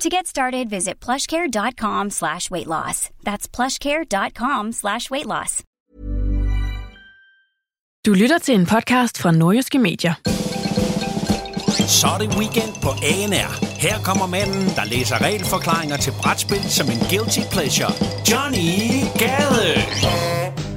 To get started, visit plushcare.com slash weight loss. That's plushcare.com slash weight loss. Du lytter til en podcast fra Nordjyske Medier. Så er det weekend på ANR. Her kommer manden, der læser regelforklaringer til brætspil som en guilty pleasure. Johnny Gade.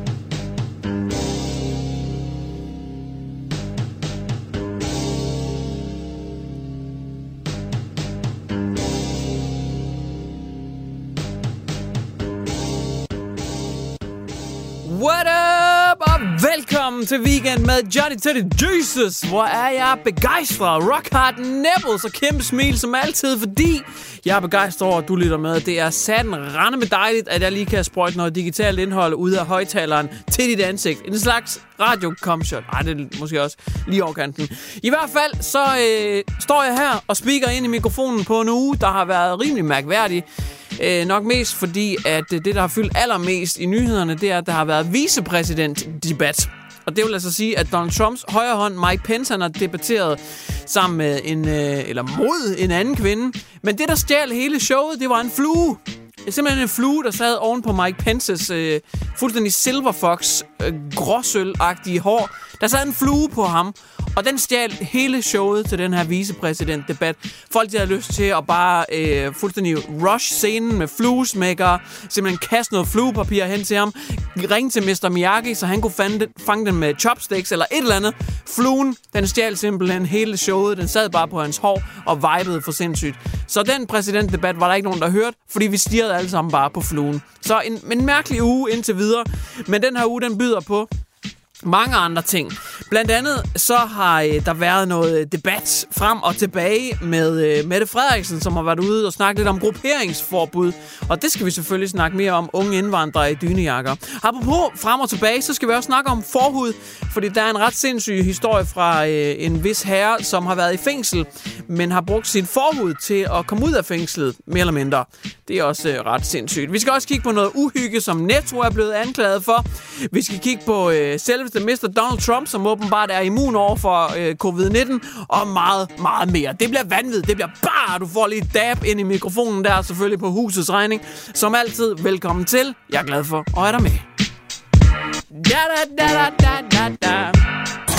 Velkommen til weekend med Johnny to the Jesus, hvor er jeg begejstret, rock hard nipples og kæmpe smil som altid, fordi jeg er begejstret over, at du lytter med. Det er satan rende med dejligt, at jeg lige kan sprøjte noget digitalt indhold ud af højtaleren til dit ansigt. En slags radio shot. Ej, det er måske også lige over kanten. I hvert fald, så øh, står jeg her og speaker ind i mikrofonen på en uge, der har været rimelig mærkværdig. Øh, nok mest fordi, at øh, det, der har fyldt allermest i nyhederne, det er, at der har været vicepræsident-debat. Og det vil altså sige, at Donald Trumps højre hånd, Mike Pence, han har debatteret sammen med en, øh, eller mod en anden kvinde. Men det, der stjal hele showet, det var en flue. Det er simpelthen en flue, der sad oven på Mike Pences øh, fuldstændig silverfox, øh, gråsølagtige hår. Der sad en flue på ham, og den stjal hele showet til den her vicepræsident-debat. Folk der havde lyst til at bare øh, fuldstændig rush scenen med fluesmækker, simpelthen kaste noget fluepapir hen til ham, ringe til Mr. Miyagi, så han kunne fange den, fange den med chopsticks eller et eller andet. Fluen, den stjal simpelthen hele showet. Den sad bare på hans hår og vibede for sindssygt. Så den præsidentdebat var der ikke nogen, der hørte, fordi vi stirrede alle sammen bare på fluen. Så en, en mærkelig uge indtil videre. Men den her uge, den byder på mange andre ting. Blandt andet så har øh, der været noget øh, debat frem og tilbage med øh, Mette Frederiksen, som har været ude og snakket lidt om grupperingsforbud. Og det skal vi selvfølgelig snakke mere om unge indvandrere i dynejakker. Apropos frem og tilbage, så skal vi også snakke om forhud, fordi der er en ret sindssyg historie fra øh, en vis herre, som har været i fængsel, men har brugt sin forhud til at komme ud af fængslet, mere eller mindre. Det er også øh, ret sindssygt. Vi skal også kigge på noget uhygge, som Netto er blevet anklaget for. Vi skal kigge på øh, selveste Mr. Donald Trump, som åbenbart er immun over for øh, covid-19, og meget, meget mere. Det bliver vanvittigt. Det bliver bare, du får lige dab ind i mikrofonen der, selvfølgelig på husets regning. Som altid, velkommen til. Jeg er glad for at have dig med. Da, da, da, da, da, da.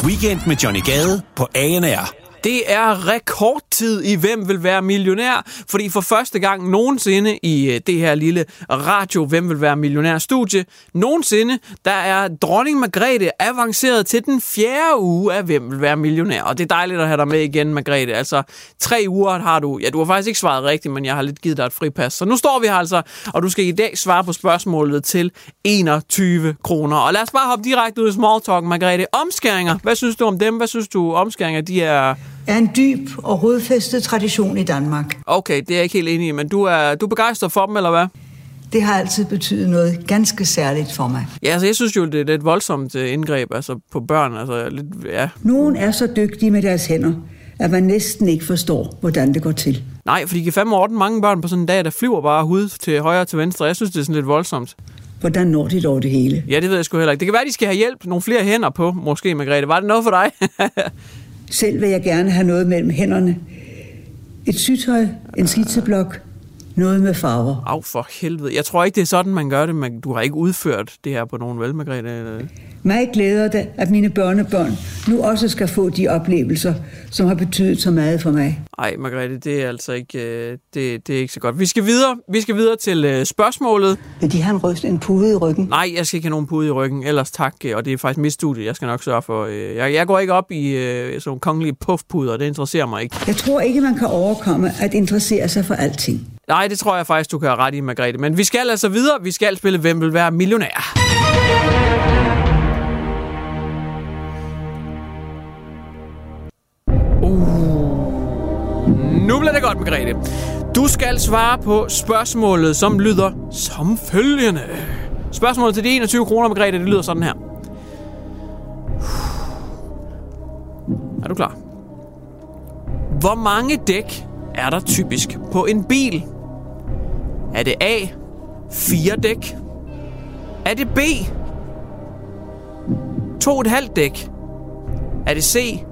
Weekend med Johnny Gade på ANR. Det er rekordtid i Hvem vil være millionær, fordi for første gang nogensinde i øh, det her lille radio Hvem vil være millionær studie, nogensinde, der er dronning Margrethe avanceret til den fjerde uge af Hvem vil være millionær. Og det er dejligt at have dig med igen, Margrethe. Altså, tre uger har du, ja, du har faktisk ikke svaret rigtigt, men jeg har lidt givet dig et fripas. Så nu står vi her altså, og du skal i dag svare på spørgsmålet til 21 kroner. Og lad os bare hoppe direkte ud i small talk, Margrethe. Omskæringer, hvad synes du om dem? Hvad synes du, omskæringer, de er er en dyb og rodfæstet tradition i Danmark. Okay, det er jeg ikke helt enig i, men du er, du er begejstret for dem, eller hvad? Det har altid betydet noget ganske særligt for mig. Ja, altså jeg synes jo, det er et voldsomt øh, indgreb altså på børn. Altså, lidt, ja. Nogen er så dygtige med deres hænder, at man næsten ikke forstår, hvordan det går til. Nej, fordi de kan fandme ordne mange børn på sådan en dag, der flyver bare hud til højre og til venstre. Jeg synes, det er sådan lidt voldsomt. Hvordan når de dog det hele? Ja, det ved jeg sgu heller ikke. Det kan være, de skal have hjælp, nogle flere hænder på, måske, Margrethe. Var det noget for dig? Selv vil jeg gerne have noget mellem hænderne. Et sygtøj, en skitseblok noget med farver. Af for helvede. Jeg tror ikke, det er sådan, man gør det, men du har ikke udført det her på nogen vel, Margrethe? Mig glæder det, at mine børnebørn nu også skal få de oplevelser, som har betydet så meget for mig. Nej, Margrethe, det er altså ikke, øh, det, det er ikke så godt. Vi skal videre, vi skal videre til øh, spørgsmålet. Vil de have en ryst, en pude i ryggen? Nej, jeg skal ikke have nogen pude i ryggen, ellers tak. øh, Og det er faktisk mit studie, jeg skal nok sørge for. Jeg, jeg går ikke op i sådan nogle kongelige puffpuder, det interesserer mig ikke. Jeg tror ikke, man kan overkomme at interessere sig for alting. Nej, det tror jeg faktisk, du kan have ret i, Margrethe. Men vi skal altså videre. Vi skal spille Hvem vil være millionær? Uh. Nu bliver det godt, Margrethe. Du skal svare på spørgsmålet, som lyder som følgende. Spørgsmålet til de 21 kroner, Margrethe, det lyder sådan her. Er du klar? Hvor mange dæk er der typisk på en bil? Er det A. Fire dæk? Er det B. 2,5 dæk? Er det C.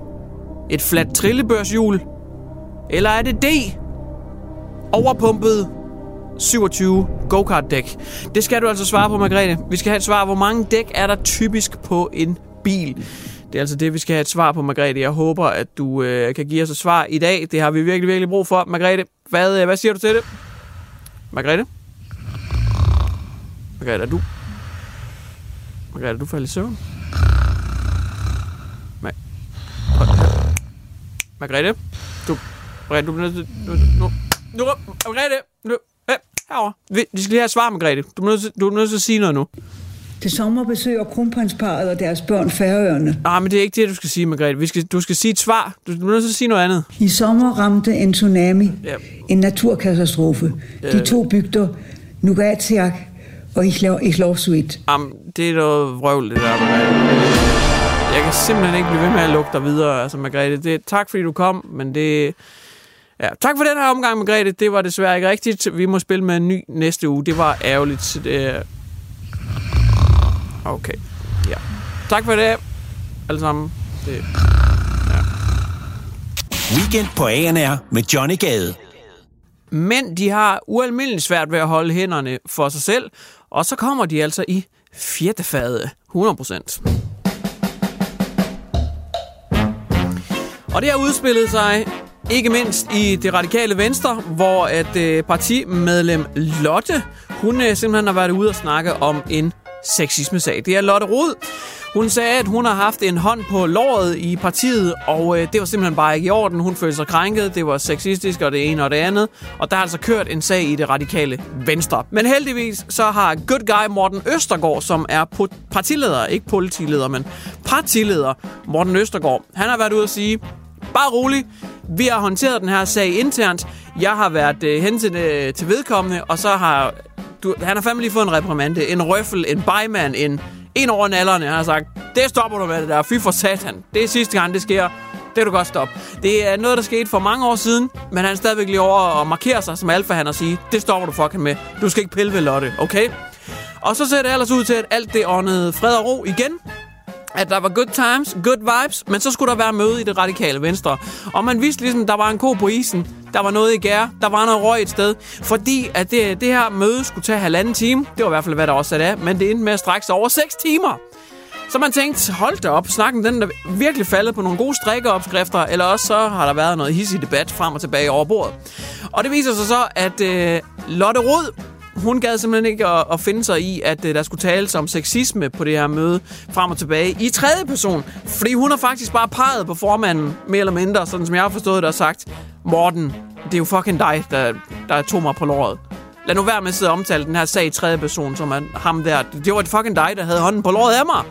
Et fladt trillebørshjul? Eller er det D. Overpumpet 27 go-kart dæk? Det skal du altså svare på, Margrethe. Vi skal have et svar. Hvor mange dæk er der typisk på en bil? Det er altså det, vi skal have et svar på, Margrethe. Jeg håber, at du øh, kan give os et svar i dag. Det har vi virkelig, virkelig brug for. Margrethe, hvad, øh, hvad siger du til det? Margrethe? Margrethe, er du... Margrethe, er du faldet i søvn? Ma- Margrethe? Du... Margrethe, du bliver nødt til... Nu... Nu... nu Margrethe! Nu... Øh, herovre. Vi, vi skal lige have et svar, Margrethe. Du er nødt til, du er nødt til at sige noget nu. Til sommer besøger kronprinsparet og deres børn færøerne. Ah, men det er ikke det, du skal sige, Margrethe. Vi skal, du skal sige et svar. Du, du er nødt til at sige noget andet. I sommer ramte en tsunami, Ja. en naturkatastrofe. De to bygder, Nugatiak og Islovsuit. Jamen, det er noget vrøvl, det der, Margrethe. Jeg kan simpelthen ikke blive ved med at lukke dig videre, altså, Margrethe. Det, tak, fordi du kom, men det... Ja, tak for den her omgang, Margrethe. Det var desværre ikke rigtigt. Vi må spille med en ny næste uge. Det var ærgerligt. Det... Okay, ja. Tak for det, alle sammen. Det... Weekend på ANR med Johnny Gade. Men de har ualmindeligt svært ved at holde hænderne for sig selv, og så kommer de altså i fjertefade 100%. Og det har udspillet sig ikke mindst i det radikale venstre, hvor at øh, partimedlem Lotte, hun øh, simpelthen har været ude og snakke om en sexisme-sag. Det er Lotte Rod. Hun sagde, at hun har haft en hånd på låret i partiet, og øh, det var simpelthen bare ikke i orden. Hun følte sig krænket, det var sexistisk og det ene og det andet. Og der har altså kørt en sag i det radikale venstre. Men heldigvis så har good guy Morten Østergaard, som er partileder, ikke politileder, men partileder Morten Østergaard, han har været ude at sige, bare rolig, vi har håndteret den her sag internt. Jeg har været øh, hen til, øh, til vedkommende, og så har du, han har fandme lige fået en reprimande, en røffel, en bejmand, en en over nallerne. Han har sagt, det stopper du med det der. Fy for satan. Det er sidste gang, det sker. Det kan du godt stoppe. Det er noget, der skete for mange år siden, men han er stadigvæk lige over og markerer sig som alfa han og sige, det stopper du fucking med. Du skal ikke pille ved Lotte, okay? Og så ser det ellers ud til, at alt det åndede fred og ro igen at der var good times, good vibes, men så skulle der være møde i det radikale venstre. Og man vidste ligesom, der var en ko på isen, der var noget i gær, der var noget røg et sted, fordi at det, det her møde skulle tage halvanden time. Det var i hvert fald, hvad der også sat af, men det endte med at strække sig over 6 timer. Så man tænkte, hold da op, snakken den er virkelig faldet på nogle gode strikkeopskrifter, eller også så har der været noget hissig debat frem og tilbage over bordet. Og det viser sig så, at øh, Lotte Rod, hun gad simpelthen ikke at, at finde sig i, at øh, der skulle tales om sexisme på det her møde frem og tilbage i tredje person. Fordi hun har faktisk bare peget på formanden, mere eller mindre, sådan som jeg har forstået det og sagt, Morten, det er jo fucking dig, der, der tog mig på låret. Lad nu være med at sidde og omtale den her sag i tredje person, som er ham der. Det var et fucking dig, der havde hånden på låret af mig.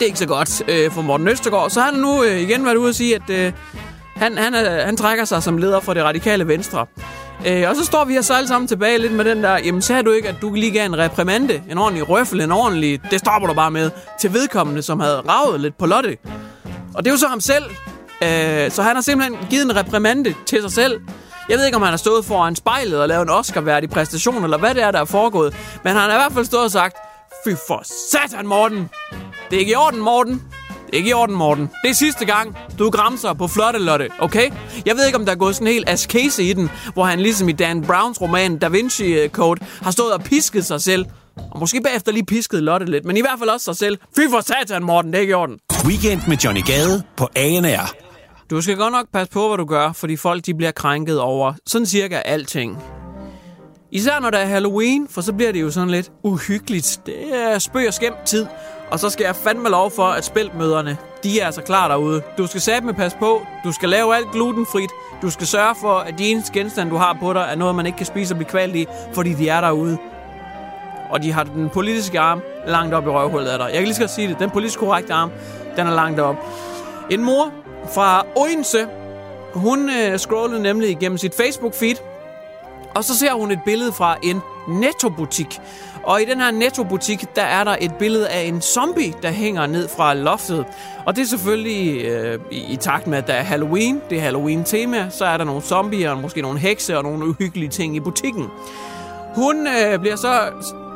Det er ikke så godt øh, for Morten Østergaard. Så han har nu øh, igen været ude og sige, at øh, han, han, øh, han trækker sig som leder for det radikale venstre. Øh, og så står vi her så alle sammen tilbage lidt med den der, jamen sagde du ikke, at du lige gav en reprimande, en ordentlig røffel, en ordentlig, det stopper du bare med, til vedkommende, som havde ravet lidt på Lotte. Og det er jo så ham selv. Øh, så han har simpelthen givet en reprimande til sig selv. Jeg ved ikke, om han har stået foran spejlet og lavet en Oscar-værdig præstation, eller hvad det er, der er foregået. Men han har i hvert fald stået og sagt, fy for satan, Morten. Det er ikke i orden, Morten. Ikke i orden, Morten. Det er sidste gang, du græmser på flotte Lotte, okay? Jeg ved ikke, om der er gået sådan en helt askese i den, hvor han ligesom i Dan Browns roman Da Vinci Code har stået og pisket sig selv. Og måske bagefter lige pisket Lotte lidt, men i hvert fald også sig selv. Fy for satan, Morten, det er ikke i orden. Weekend med Johnny Gade på ANR. Du skal godt nok passe på, hvad du gør, fordi folk de bliver krænket over sådan cirka alting. Især når der er Halloween, for så bliver det jo sådan lidt uhyggeligt. Det er spøg og skæmt tid. Og så skal jeg fandme lov for, at spiltmøderne, de er altså klar derude. Du skal sætte med pas på. Du skal lave alt glutenfrit. Du skal sørge for, at de eneste genstande, du har på dig, er noget, man ikke kan spise og blive kvalt i, fordi de er derude. Og de har den politiske arm langt op i røvhullet af dig. Jeg kan lige skal sige det. Den politisk korrekte arm, den er langt op. En mor fra Odense, hun øh, scrollede nemlig igennem sit Facebook-feed, og så ser hun et billede fra en nettobutik. Og i den her nettobutik, der er der et billede af en zombie, der hænger ned fra loftet. Og det er selvfølgelig øh, i, i takt med, at der er Halloween. Det er Halloween-tema. Så er der nogle zombier, måske nogle hekse og nogle uhyggelige ting i butikken. Hun øh, bliver så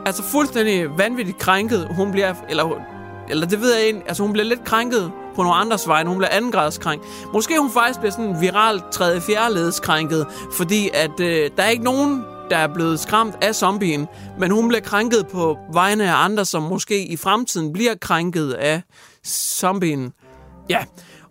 altså fuldstændig vanvittigt krænket. Hun bliver, eller, eller det ved jeg ikke, altså hun bliver lidt krænket på nogle andres vegne. Hun bliver andengradskrænk. Måske hun faktisk bliver sådan viralt tredje fjerde krænket, fordi at øh, der er ikke nogen der er blevet skræmt af zombien, men hun bliver krænket på vegne af andre, som måske i fremtiden bliver krænket af zombien. Ja,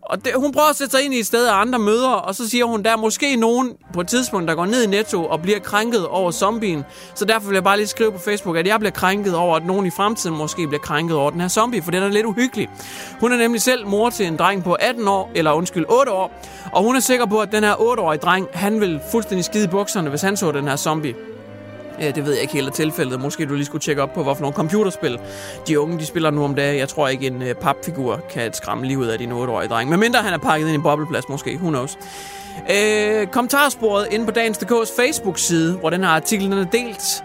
og det, hun prøver at sætte sig ind i et sted af andre møder, og så siger hun, der er måske nogen på et tidspunkt, der går ned i Netto og bliver krænket over zombien. Så derfor vil jeg bare lige skrive på Facebook, at jeg bliver krænket over, at nogen i fremtiden måske bliver krænket over den her zombie, for den er lidt uhyggelig. Hun er nemlig selv mor til en dreng på 18 år, eller undskyld, 8 år, og hun er sikker på, at den her 8-årige dreng, han vil fuldstændig skide i bukserne, hvis han så den her zombie. Ja, det ved jeg ikke helt af tilfældet. Måske du lige skulle tjekke op på, hvorfor nogle computerspil de unge de spiller nu om dagen. Jeg tror ikke, en øh, papfigur kan skræmme livet af din 8-årige dreng. Men mindre han er pakket ind i en bobleplads måske. Who knows? Øh, kommentarsporet inde på Dagens.dk's Facebook-side, hvor den her artikel den er delt.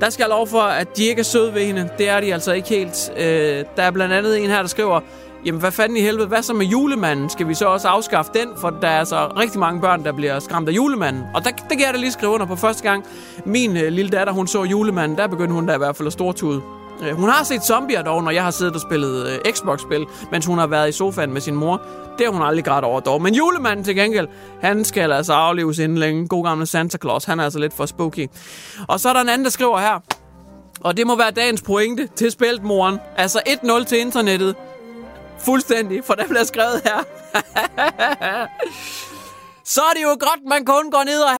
Der skal jeg lov for, at de ikke er søde ved hende. Det er de altså ikke helt. Øh, der er blandt andet en her, der skriver, Jamen, hvad fanden i helvede? Hvad så med julemanden? Skal vi så også afskaffe den? For der er altså rigtig mange børn, der bliver skræmt af julemanden. Og der, der kan jeg da lige skrive under på første gang. Min øh, lille datter, hun så julemanden. Der begyndte hun da i hvert fald at stortude. Øh, hun har set zombier dog, når jeg har siddet og spillet øh, Xbox-spil, mens hun har været i sofaen med sin mor. Det har hun aldrig grædt over dog. Men julemanden til gengæld, han skal altså afleves inden længe. God gamle Santa Claus, han er altså lidt for spooky. Og så er der en anden, der skriver her. Og det må være dagens pointe til spiltmoren. Altså 1-0 til internettet. Fuldstændig, for der bliver skrevet her. Så er det jo godt, man kun går ned og...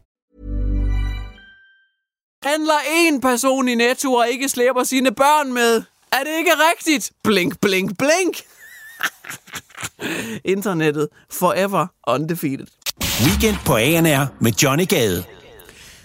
Handler en person i Netto og ikke slæber sine børn med. Er det ikke rigtigt? Blink, blink, blink. Internettet forever undefeated. Weekend på ANR med Johnny Gade.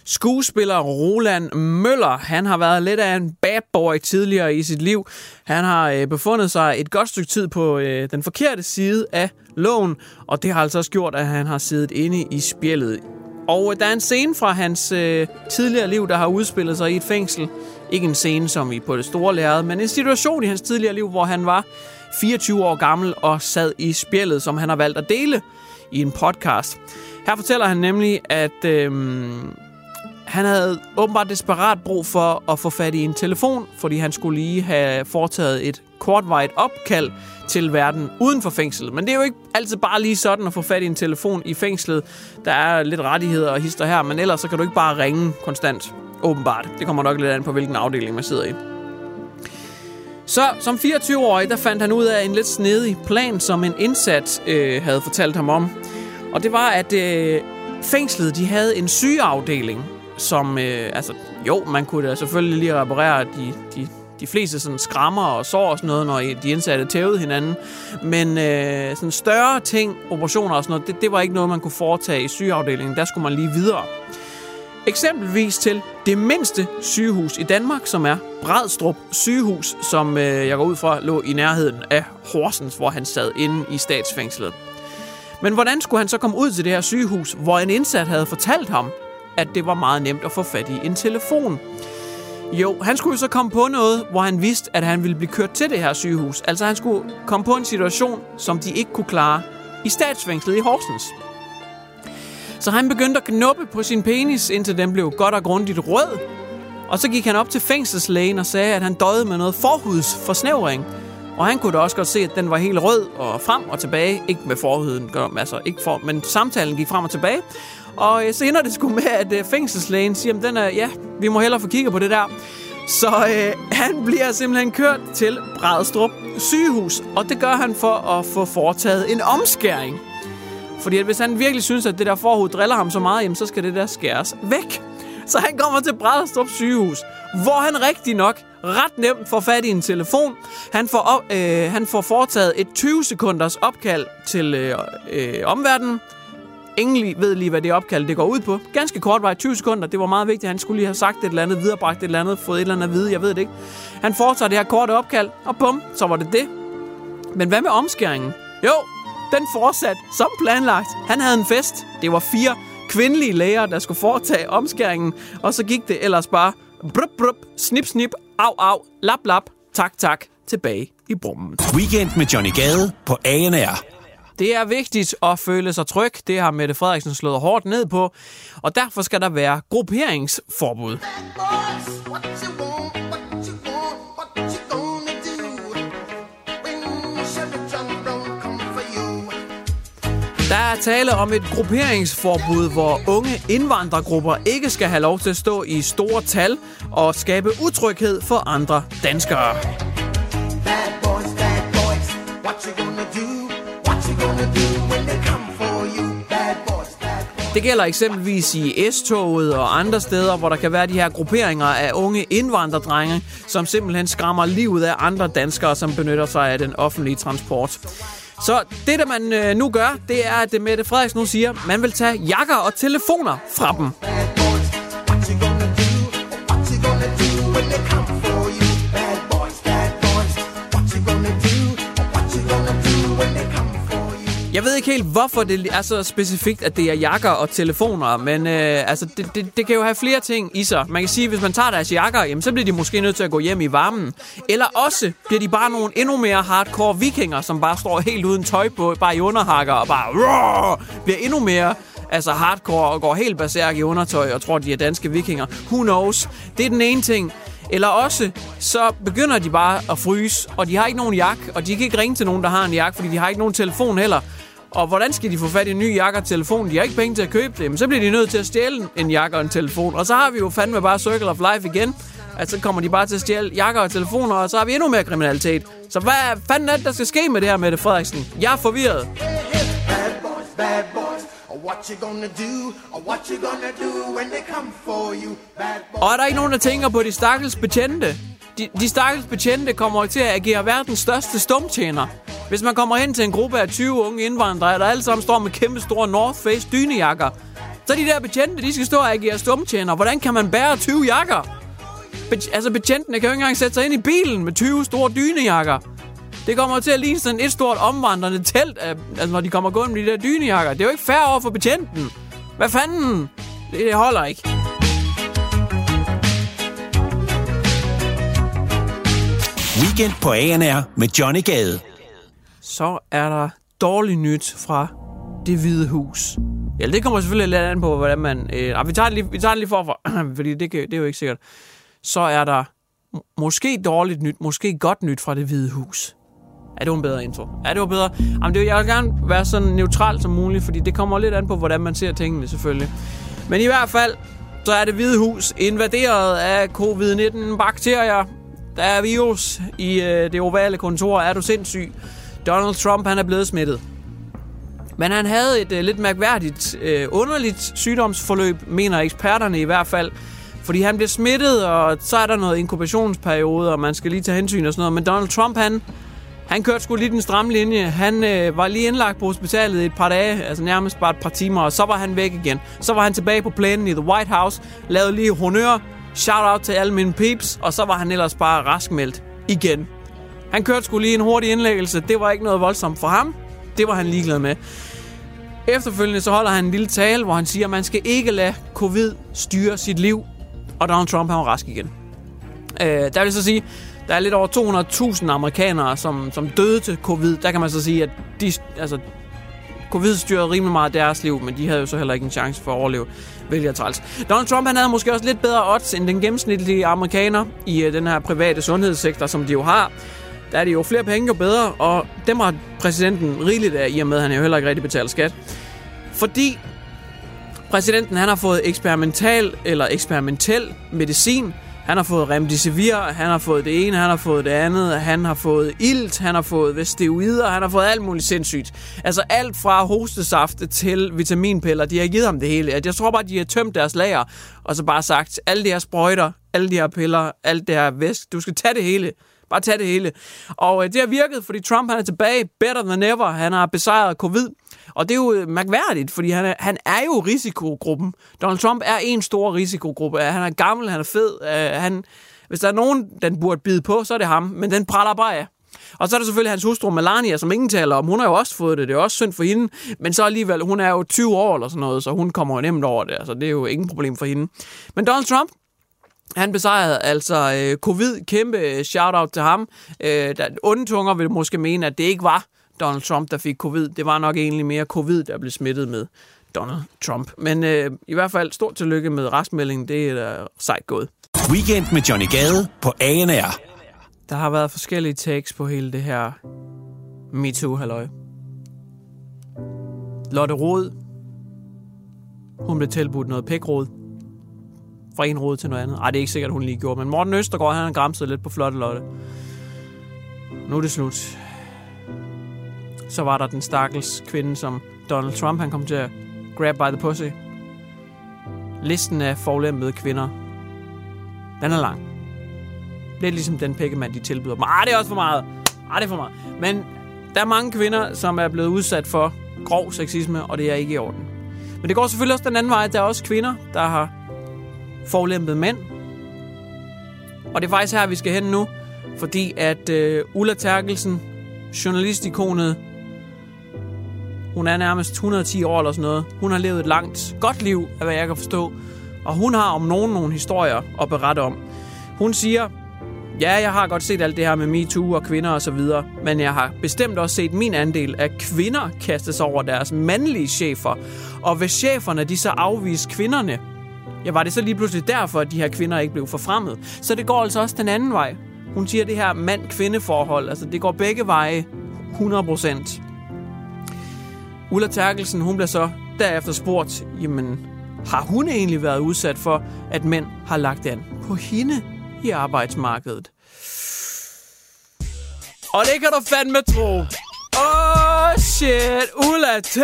Skuespiller Roland Møller, han har været lidt af en bad boy tidligere i sit liv. Han har øh, befundet sig et godt stykke tid på øh, den forkerte side af loven, og det har altså også gjort, at han har siddet inde i spjældet. Og øh, der er en scene fra hans øh, tidligere liv, der har udspillet sig i et fængsel. Ikke en scene som i på det store lærred, men en situation i hans tidligere liv, hvor han var 24 år gammel og sad i spjældet, som han har valgt at dele i en podcast. Her fortæller han nemlig, at øh, han havde åbenbart desperat brug for at få fat i en telefon, fordi han skulle lige have foretaget et kortvarigt opkald til verden uden for fængslet. Men det er jo ikke altid bare lige sådan at få fat i en telefon i fængslet. Der er lidt rettigheder og hister her, men ellers så kan du ikke bare ringe konstant. Åbenbart. Det kommer nok lidt an på, hvilken afdeling man sidder i. Så som 24-årig, der fandt han ud af en lidt snedig plan, som en indsat øh, havde fortalt ham om. Og det var, at øh, fængslet de havde en sygeafdeling, som, øh, altså, jo, man kunne da selvfølgelig lige reparere de, de, de fleste sådan skrammer og sår og sådan noget, når de indsatte tævede hinanden. Men øh, sådan større ting, operationer og sådan noget, det, det var ikke noget, man kunne foretage i sygeafdelingen. Der skulle man lige videre. Eksempelvis til det mindste sygehus i Danmark, som er Bradstrup sygehus, som øh, jeg går ud fra lå i nærheden af Horsens, hvor han sad inde i statsfængslet. Men hvordan skulle han så komme ud til det her sygehus, hvor en indsat havde fortalt ham, at det var meget nemt at få fat i en telefon? Jo, han skulle jo så komme på noget, hvor han vidste, at han ville blive kørt til det her sygehus. Altså han skulle komme på en situation, som de ikke kunne klare i statsfængslet i Horsens. Så han begyndte at knuppe på sin penis, indtil den blev godt og grundigt rød. Og så gik han op til fængselslægen og sagde, at han døde med noget forhudsforsnævring. Og han kunne da også godt se, at den var helt rød og frem og tilbage. Ikke med forhuden, altså ikke for, men samtalen gik frem og tilbage. Og øh, så ender det sgu med, at øh, fængselslægen siger, at den er, ja, vi må hellere få kigget på det der. Så øh, han bliver simpelthen kørt til Bradstrup sygehus, og det gør han for at få foretaget en omskæring. Fordi at hvis han virkelig synes, at det der forhud driller ham så meget, jamen, så skal det der skæres væk. Så han kommer til Bradstrup sygehus, hvor han rigtig nok ret nemt får fat i en telefon. Han får, op, øh, han får foretaget et 20 sekunders opkald til øh, øh, omverdenen. Ingen ved lige, hvad det opkald det går ud på. Ganske kort vej, 20 sekunder. Det var meget vigtigt. Han skulle lige have sagt et eller andet, viderebragt et eller andet, fået et eller andet at vide. Jeg ved det ikke. Han foretager det her korte opkald, og bum, så var det det. Men hvad med omskæringen? Jo, den fortsatte som planlagt. Han havde en fest. Det var fire kvindelige læger, der skulle foretage omskæringen. Og så gik det ellers bare brup, brup, snip, snip, au, au, lap, lap, tak, tak, tilbage i brummen. Weekend med Johnny Gade på ANR. Det er vigtigt at føle sig tryg. Det har Mette Frederiksen slået hårdt ned på. Og derfor skal der være grupperingsforbud. Der er tale om et grupperingsforbud, hvor unge indvandrergrupper ikke skal have lov til at stå i store tal og skabe utryghed for andre danskere. Bad boys, bad boys, what you gonna do? What you gonna do when they come for you? Bad boys, bad boys. Det gælder eksempelvis i S-toget og andre steder, hvor der kan være de her grupperinger af unge indvandrerdrenge, som simpelthen skræmmer livet af andre danskere, som benytter sig af den offentlige transport. Så det, der man øh, nu gør, det er, at Mette Frederiksen nu siger, at man vil tage jakker og telefoner fra dem. Jeg ved ikke helt, hvorfor det er så specifikt, at det er jakker og telefoner, men øh, altså, det, det, det kan jo have flere ting i sig. Man kan sige, at hvis man tager deres jakker, jamen, så bliver de måske nødt til at gå hjem i varmen. Eller også bliver de bare nogle endnu mere hardcore vikinger, som bare står helt uden tøj på, bare i underhakker og bare rrr, bliver endnu mere altså hardcore og går helt berserk i undertøj og tror, de er danske vikinger. Who knows? Det er den ene ting. Eller også, så begynder de bare at fryse, og de har ikke nogen jakke, og de kan ikke ringe til nogen, der har en jakke, fordi de har ikke nogen telefon heller. Og hvordan skal de få fat i en ny jakke og telefon? De har ikke penge til at købe det. Men så bliver de nødt til at stjæle en jakke og en telefon. Og så har vi jo fandme bare Circle of Life igen. At så kommer de bare til at stjæle jakker og telefoner, og så har vi endnu mere kriminalitet. Så hvad fanden er det, der skal ske med det her, Mette Frederiksen? Jeg er forvirret. Bad boys, bad boys. What you gonna do? What you gonna do when they come for you? Bad boys. Og er der ikke nogen, der tænker på de stakkels betjente? De, de stakkels betjente kommer til at agere verdens største stumtjener. Hvis man kommer hen til en gruppe af 20 unge indvandrere, der alle sammen står med kæmpe store North Face dynejakker, så de der betjente, de skal stå og agere stumtjener. Hvordan kan man bære 20 jakker? Be- altså, betjentene kan jo ikke engang sætte sig ind i bilen med 20 store dynejakker. Det kommer til at ligne sådan et stort omvandrende telt, af, altså, når de kommer gående med de der dynejakker. Det er jo ikke fair over for betjenten. Hvad fanden? Det, det holder ikke. Weekend på ANR med Johnny Gade. Så er der dårligt nyt fra det hvide hus. Ja, det kommer selvfølgelig lidt an på, hvordan man... Øh, ah, vi, tager det lige, vi tager det lige forfra, fordi det, det er jo ikke sikkert. Så er der måske dårligt nyt, måske godt nyt fra det hvide hus. Ja, det var en bedre intro. Ja, det var bedre. Jamen, det, jeg vil gerne være så neutral som muligt, fordi det kommer lidt an på, hvordan man ser tingene selvfølgelig. Men i hvert fald, så er det hvide hus invaderet af covid-19-bakterier. Der er virus i øh, det ovale kontor. Er du sindssyg? Donald Trump, han er blevet smittet. Men han havde et øh, lidt mærkværdigt, øh, underligt sygdomsforløb, mener eksperterne i hvert fald. Fordi han bliver smittet, og så er der noget inkubationsperiode, og man skal lige tage hensyn og sådan noget. Men Donald Trump, han Han kørte sgu lige den stramme linje. Han øh, var lige indlagt på hospitalet i et par dage, altså nærmest bare et par timer, og så var han væk igen. Så var han tilbage på plænen i The White House, lavede lige honør, shout out til alle mine peeps, og så var han ellers bare raskmeldt igen. Han kørte skulle lige en hurtig indlæggelse. Det var ikke noget voldsomt for ham. Det var han ligeglad med. Efterfølgende så holder han en lille tale, hvor han siger, at man skal ikke lade covid styre sit liv. Og Donald Trump han var rask igen. Øh, der vil så sige, der er lidt over 200.000 amerikanere, som, som døde til covid. Der kan man så sige, at de, altså, covid styrede rimelig meget deres liv, men de havde jo så heller ikke en chance for at overleve, Vælger træls. Donald Trump han havde måske også lidt bedre odds end den gennemsnitlige amerikaner i uh, den her private sundhedssektor, som de jo har. Der er det jo flere penge, jo bedre, og dem har præsidenten rigeligt af, i og med, at han jo heller ikke rigtig betaler skat. Fordi præsidenten han har fået eksperimental eller eksperimentel medicin, han har fået remdesivir, han har fået det ene, han har fået det andet, han har fået ilt, han har fået vestivider, han har fået alt muligt sindssygt. Altså alt fra hostesafte til vitaminpiller, de har givet ham det hele. Jeg tror bare, de har tømt deres lager, og så bare sagt, alle de her sprøjter, alle de her piller, alt det her væsk, du skal tage det hele. Bare tag det hele. Og øh, det har virket, fordi Trump han er tilbage, better than ever. Han har besejret covid. Og det er jo øh, mærkværdigt, fordi han er, han er jo risikogruppen. Donald Trump er en stor risikogruppe. Han er gammel, han er fed. Øh, han, hvis der er nogen, den burde bide på, så er det ham. Men den praller bare af. Og så er der selvfølgelig hans hustru Melania, som ingen taler om. Hun har jo også fået det. Det er også synd for hende. Men så alligevel, hun er jo 20 år eller sådan noget, så hun kommer jo nemt over det. Altså, det er jo ingen problem for hende. Men Donald Trump, han besejrede altså øh, covid. Kæmpe shout-out til ham. Øh, der, onde tunger vil måske mene, at det ikke var Donald Trump, der fik covid. Det var nok egentlig mere covid, der blev smittet med Donald Trump. Men øh, i hvert fald stort tillykke med restmeldingen. Det er da sejt gået. Weekend med Johnny Gade på ANR. Der har været forskellige takes på hele det her MeToo-halløj. Lotte Rod, hun blev tilbudt noget pækrod fra en rod til noget andet. Ej, det er ikke sikkert, hun lige gjorde, men Morten Østergaard, han har græmset lidt på flotte Lotte. Nu er det slut. Så var der den stakkels kvinde, som Donald Trump, han kom til at grab by the pussy. Listen af forlæmpede kvinder, den er lang. Det er ligesom den pikkemand, de tilbyder dem. Ah, det er også for meget. Ah, det er for meget. Men der er mange kvinder, som er blevet udsat for grov sexisme, og det er ikke i orden. Men det går selvfølgelig også den anden vej. Der er også kvinder, der har forlæmpet mænd. Og det er faktisk her, vi skal hen nu, fordi at øh, Ulla Terkelsen, journalistikonet, hun er nærmest 110 år eller sådan noget. Hun har levet et langt, godt liv, af hvad jeg kan forstå. Og hun har om nogen nogle historier at berette om. Hun siger, ja, jeg har godt set alt det her med MeToo og kvinder og så videre, men jeg har bestemt også set min andel af kvinder kastes over deres mandlige chefer. Og hvis cheferne de så afviser kvinderne, ja, var det så lige pludselig derfor, at de her kvinder ikke blev forfremmet. Så det går altså også den anden vej. Hun siger, det her mand-kvinde-forhold, altså det går begge veje 100 procent. Ulla Terkelsen, hun bliver så derefter spurgt, jamen, har hun egentlig været udsat for, at mænd har lagt an på hende i arbejdsmarkedet? Og det kan du fandme tro. Oh shit, Ulla T.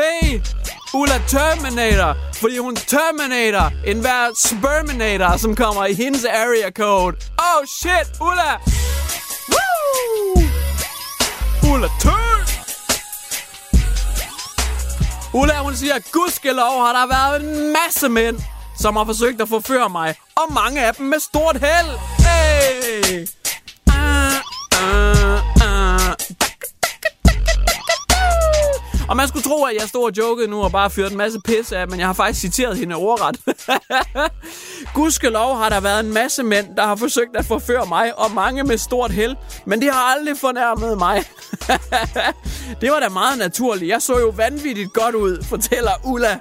Ulla Terminator, fordi hun Terminator en hver Sperminator, som kommer i hendes area code. Oh shit, Ulla! Woo! Ulla Terminator! Ulla, hun siger, gudskelov har der været en masse mænd, som har forsøgt at forføre mig. Og mange af dem med stort held. Hey! Og man skulle tro, at jeg stod og jokede nu og bare fyrte en masse pis af, men jeg har faktisk citeret hende ordret. Gudskelov har der været en masse mænd, der har forsøgt at forføre mig, og mange med stort held, men de har aldrig fornærmet mig. det var da meget naturligt. Jeg så jo vanvittigt godt ud, fortæller Ulla.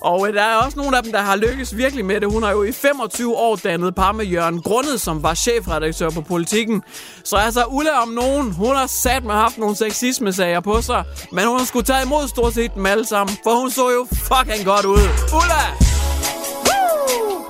Og øh, der er også nogle af dem, der har lykkes virkelig med det. Hun har jo i 25 år dannet par med Jørgen Grundet, som var chefredaktør på Politiken. Så altså, Ulla om nogen, hun har sat med haft nogle sexisme-sager på sig. Men hun har skulle tage imod stort set dem alle sammen, for hun så jo fucking godt ud. Ulla! Woo!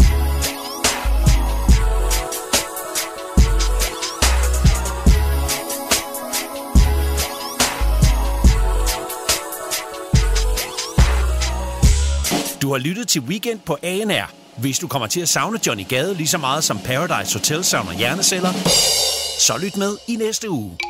Du har lyttet til Weekend på ANR. Hvis du kommer til at savne Johnny Gade lige så meget som Paradise Hotel savner hjerneceller, så lyt med i næste uge.